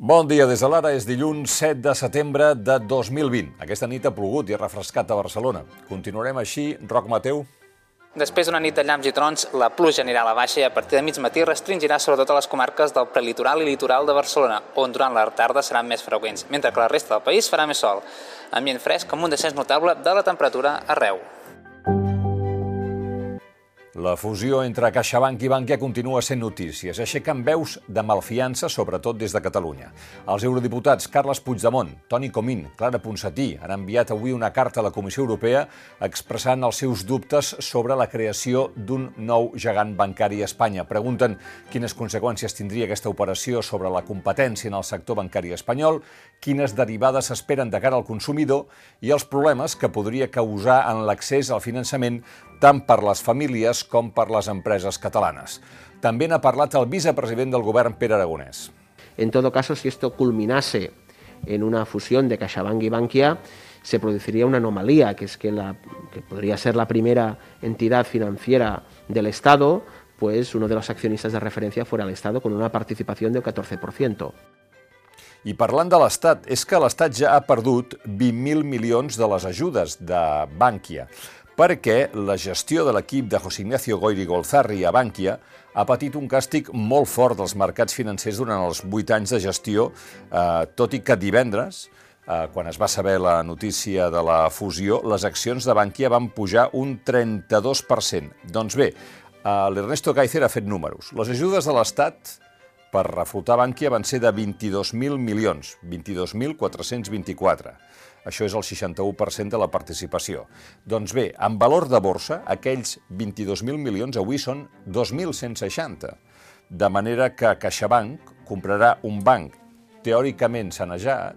Bon dia des de l'ara, és dilluns 7 de setembre de 2020. Aquesta nit ha plogut i ha refrescat a Barcelona. Continuarem així. Roc Mateu. Després d'una nit de llamps i trons, la pluja anirà a la baixa i a partir de mig matí restringirà sobretot a les comarques del prelitoral i litoral de Barcelona, on durant la tarda seran més freqüents, mentre que la resta del país farà més sol. Ambient fresc amb un descens notable de la temperatura arreu. La fusió entre CaixaBank i Bankia continua sent notícies. Aixequen veus de malfiança, sobretot des de Catalunya. Els eurodiputats Carles Puigdemont, Toni Comín, Clara Ponsatí han enviat avui una carta a la Comissió Europea expressant els seus dubtes sobre la creació d'un nou gegant bancari a Espanya. Pregunten quines conseqüències tindria aquesta operació sobre la competència en el sector bancari espanyol, quines derivades s'esperen de cara al consumidor i els problemes que podria causar en l'accés al finançament tant per les famílies com per les empreses catalanes. També n'ha parlat el vicepresident del govern, Pere Aragonès. En todo caso, si esto culminase en una fusión de CaixaBank y Bankia, se produciría una anomalía, que es que, la, que podría ser la primera entidad financiera del Estado, pues uno de los accionistas de referencia fuera el Estado con una participación del 14%. I parlant de l'Estat, és que l'Estat ja ha perdut 20.000 milions de les ajudes de Bankia perquè la gestió de l'equip de José Ignacio Goiri Golzarri a Bankia ha patit un càstig molt fort dels mercats financers durant els vuit anys de gestió, eh, tot i que divendres, eh, quan es va saber la notícia de la fusió, les accions de Bankia van pujar un 32%. Doncs bé, eh, l'Ernesto Gaizer ha fet números. Les ajudes de l'Estat per reflotar Bankia van ser de 22.000 milions, 22.424. Això és el 61% de la participació. Doncs bé, en valor de borsa, aquells 22.000 milions avui són 2.160. De manera que CaixaBank comprarà un banc teòricament sanejat,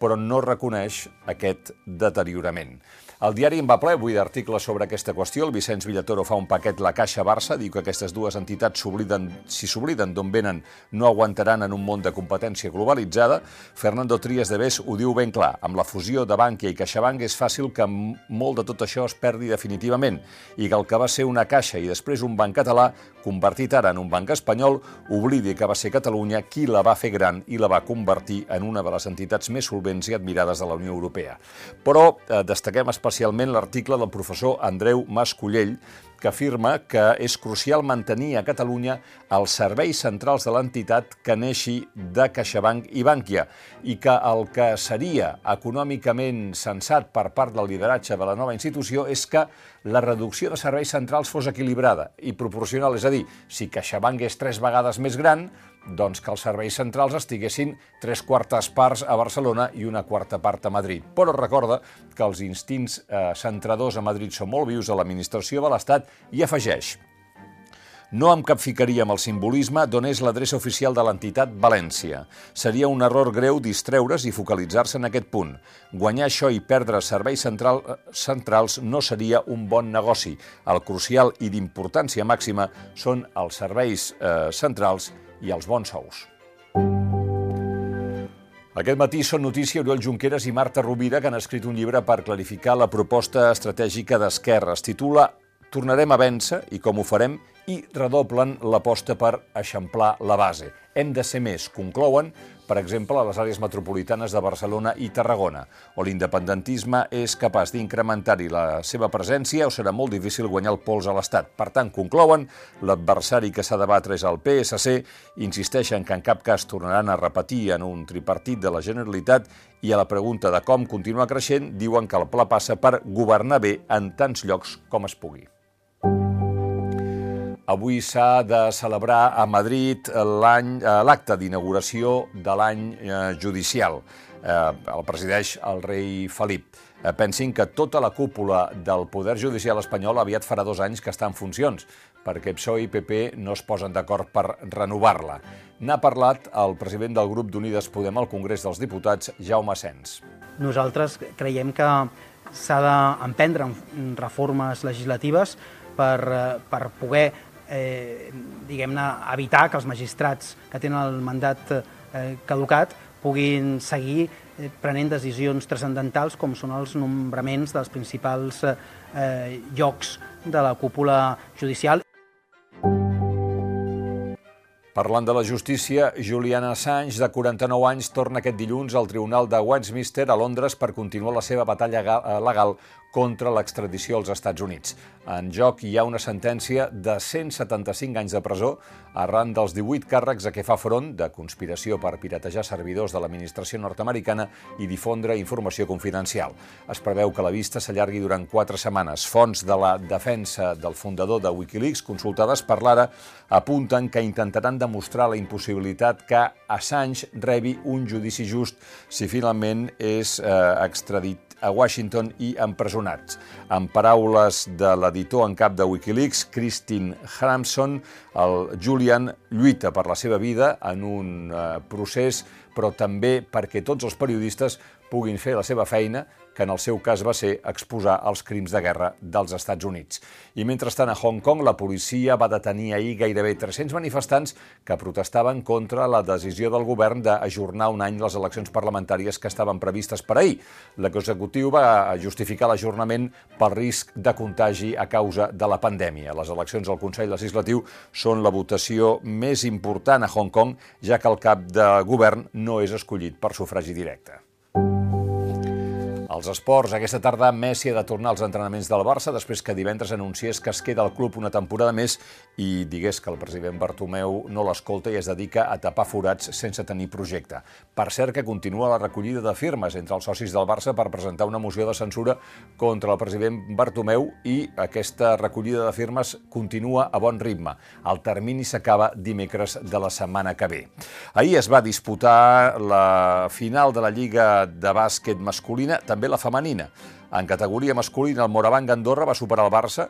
però no reconeix aquest deteriorament. El diari en va ple avui d'articles sobre aquesta qüestió. El Vicenç Villatoro fa un paquet La Caixa Barça, diu que aquestes dues entitats s'obliden, si s'obliden d'on venen, no aguantaran en un món de competència globalitzada. Fernando Trias de Bes ho diu ben clar. Amb la fusió de Bankia i CaixaBank és fàcil que molt de tot això es perdi definitivament i que el que va ser una caixa i després un banc català, convertit ara en un banc espanyol, oblidi que va ser Catalunya qui la va fer gran i la va convertir en una de les entitats més solvents i admirades de la Unió Europea. Però eh, destaquem especialment l'article del professor Andreu Mascollell, que afirma que és crucial mantenir a Catalunya els serveis centrals de l'entitat que neixi de CaixaBank i Bankia i que el que seria econòmicament sensat per part del lideratge de la nova institució és que la reducció de serveis centrals fos equilibrada i proporcional. És a dir, si CaixaBank és tres vegades més gran, doncs que els serveis centrals estiguessin tres quartes parts a Barcelona i una quarta part a Madrid. Però recorda que els instints eh, centradors a Madrid són molt vius a l'administració de l'Estat i afegeix no em capficaria amb el simbolisme d'on és l'adreça oficial de l'entitat València. Seria un error greu distreure's i focalitzar-se en aquest punt. Guanyar això i perdre serveis central, eh, centrals no seria un bon negoci. El crucial i d'importància màxima són els serveis eh, centrals i els bons sous. Aquest matí són notícia Oriol Junqueras i Marta Rovira, que han escrit un llibre per clarificar la proposta estratègica d'Esquerra. Es titula Tornarem a vèncer i com ho farem i redoblen l'aposta per eixamplar la base. Hem de ser més, conclouen, per exemple, a les àrees metropolitanes de Barcelona i Tarragona, on l'independentisme és capaç d'incrementar-hi la seva presència o serà molt difícil guanyar el pols a l'Estat. Per tant, conclouen, l'adversari que s'ha de batre és el PSC, insisteixen que en cap cas tornaran a repetir en un tripartit de la Generalitat i a la pregunta de com continuar creixent diuen que el pla passa per governar bé en tants llocs com es pugui. Avui s'ha de celebrar a Madrid eh, l'acte d'inauguració de l'any eh, judicial. Eh, el presideix el rei Felip. Pensin que tota la cúpula del Poder Judicial espanyol aviat farà dos anys que està en funcions, perquè PSOE i PP no es posen d'acord per renovar-la. N'ha parlat el president del grup d'Unides Podem al Congrés dels Diputats, Jaume Sens. Nosaltres creiem que s'ha d'emprendre reformes legislatives per, per poder eh, diguem-ne, evitar que els magistrats que tenen el mandat eh, caducat puguin seguir eh, prenent decisions transcendentals com són els nombraments dels principals eh, llocs de la cúpula judicial. Parlant de la justícia, Julian Assange, de 49 anys, torna aquest dilluns al Tribunal de Westminster a Londres per continuar la seva batalla legal contra l'extradició als Estats Units. En joc hi ha una sentència de 175 anys de presó arran dels 18 càrrecs a què fa front de conspiració per piratejar servidors de l'administració nord-americana i difondre informació confidencial. Es preveu que la vista s'allargui durant quatre setmanes. Fonts de la defensa del fundador de Wikileaks, consultades per l'ara, apunten que intentaran demostrar la impossibilitat que Assange rebi un judici just si finalment és eh, extradit a Washington i empresonats. En paraules de l'editor en cap de Wikileaks, Christine Haramson, el Julian lluita per la seva vida en un eh, procés, però també perquè tots els periodistes puguin fer la seva feina que en el seu cas va ser exposar els crims de guerra dels Estats Units. I mentrestant a Hong Kong la policia va detenir ahir gairebé 300 manifestants que protestaven contra la decisió del govern d'ajornar un any les eleccions parlamentàries que estaven previstes per ahir. L'executiu va justificar l'ajornament pel risc de contagi a causa de la pandèmia. Les eleccions al Consell Legislatiu són la votació més important a Hong Kong, ja que el cap de govern no és escollit per sufragi directe. Els esports. Aquesta tarda Messi ha de tornar als entrenaments del Barça després que divendres anunciés que es queda al club una temporada més i digués que el president Bartomeu no l'escolta i es dedica a tapar forats sense tenir projecte. Per cert que continua la recollida de firmes entre els socis del Barça per presentar una moció de censura contra el president Bartomeu i aquesta recollida de firmes continua a bon ritme. El termini s'acaba dimecres de la setmana que ve. Ahir es va disputar la final de la Lliga de bàsquet masculina, també la femenina. En categoria masculina, el Morabanc Andorra va superar el Barça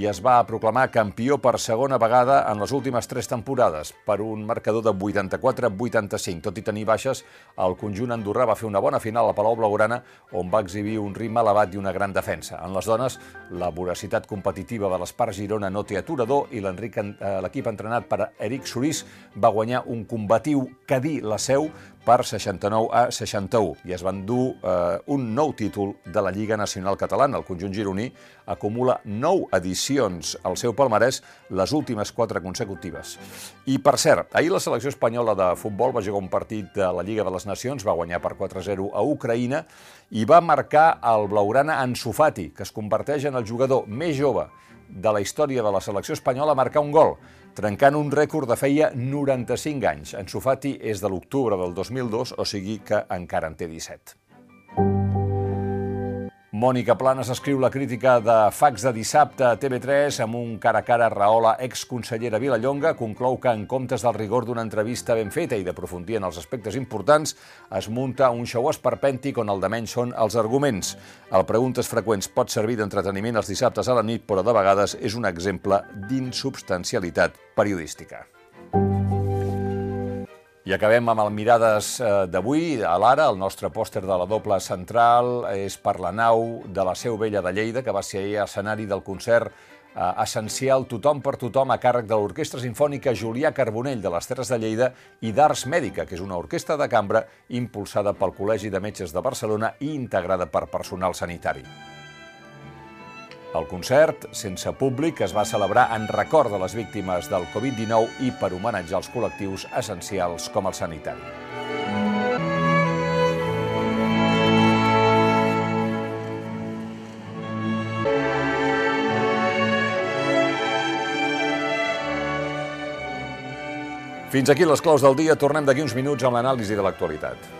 i es va proclamar campió per segona vegada en les últimes tres temporades, per un marcador de 84-85. Tot i tenir baixes, el conjunt andorrà va fer una bona final a Palau Blaugrana, on va exhibir un ritme elevat i una gran defensa. En les dones, la voracitat competitiva de l'Espart Girona no té aturador i eh, l'equip entrenat per Eric Sorís va guanyar un combatiu Cadí la Seu per 69 a 61 i es van dur eh, un nou títol de la Lliga Nacional Catalana. El conjunt gironí acumula 9 edicions al seu palmarès, les últimes 4 consecutives. I, per cert, ahir la selecció espanyola de futbol va jugar un partit de la Lliga de les Nacions, va guanyar per 4-0 a Ucraïna i va marcar el blaugrana Ansu Fati, que es converteix en el jugador més jove de la història de la selecció espanyola a marcar un gol trencant un rècord de feia 95 anys. En Sofati és de l'octubre del 2002, o sigui que encara en té 17. Mònica Planes escriu la crítica de Fax de dissabte a TV3 amb un cara a cara Rahola, exconsellera Vilallonga, conclou que en comptes del rigor d'una entrevista ben feta i d'aprofundir en els aspectes importants, es munta un show esperpèntic on el de menys són els arguments. El Preguntes Freqüents pot servir d'entreteniment els dissabtes a la nit, però de vegades és un exemple d'insubstancialitat periodística. I acabem amb el Mirades eh, d'avui, a l'ara, el nostre pòster de la doble central és per la nau de la Seu Vella de Lleida, que va ser escenari del concert eh, essencial Tothom per tothom a càrrec de l'Orquestra Sinfònica Julià Carbonell de les Terres de Lleida i d'Ars Mèdica, que és una orquestra de cambra impulsada pel Col·legi de Metges de Barcelona i integrada per personal sanitari. El concert, sense públic, es va celebrar en record de les víctimes del Covid-19 i per homenatjar els col·lectius essencials com el sanitari. Fins aquí les claus del dia. Tornem d'aquí uns minuts amb l'anàlisi de l'actualitat.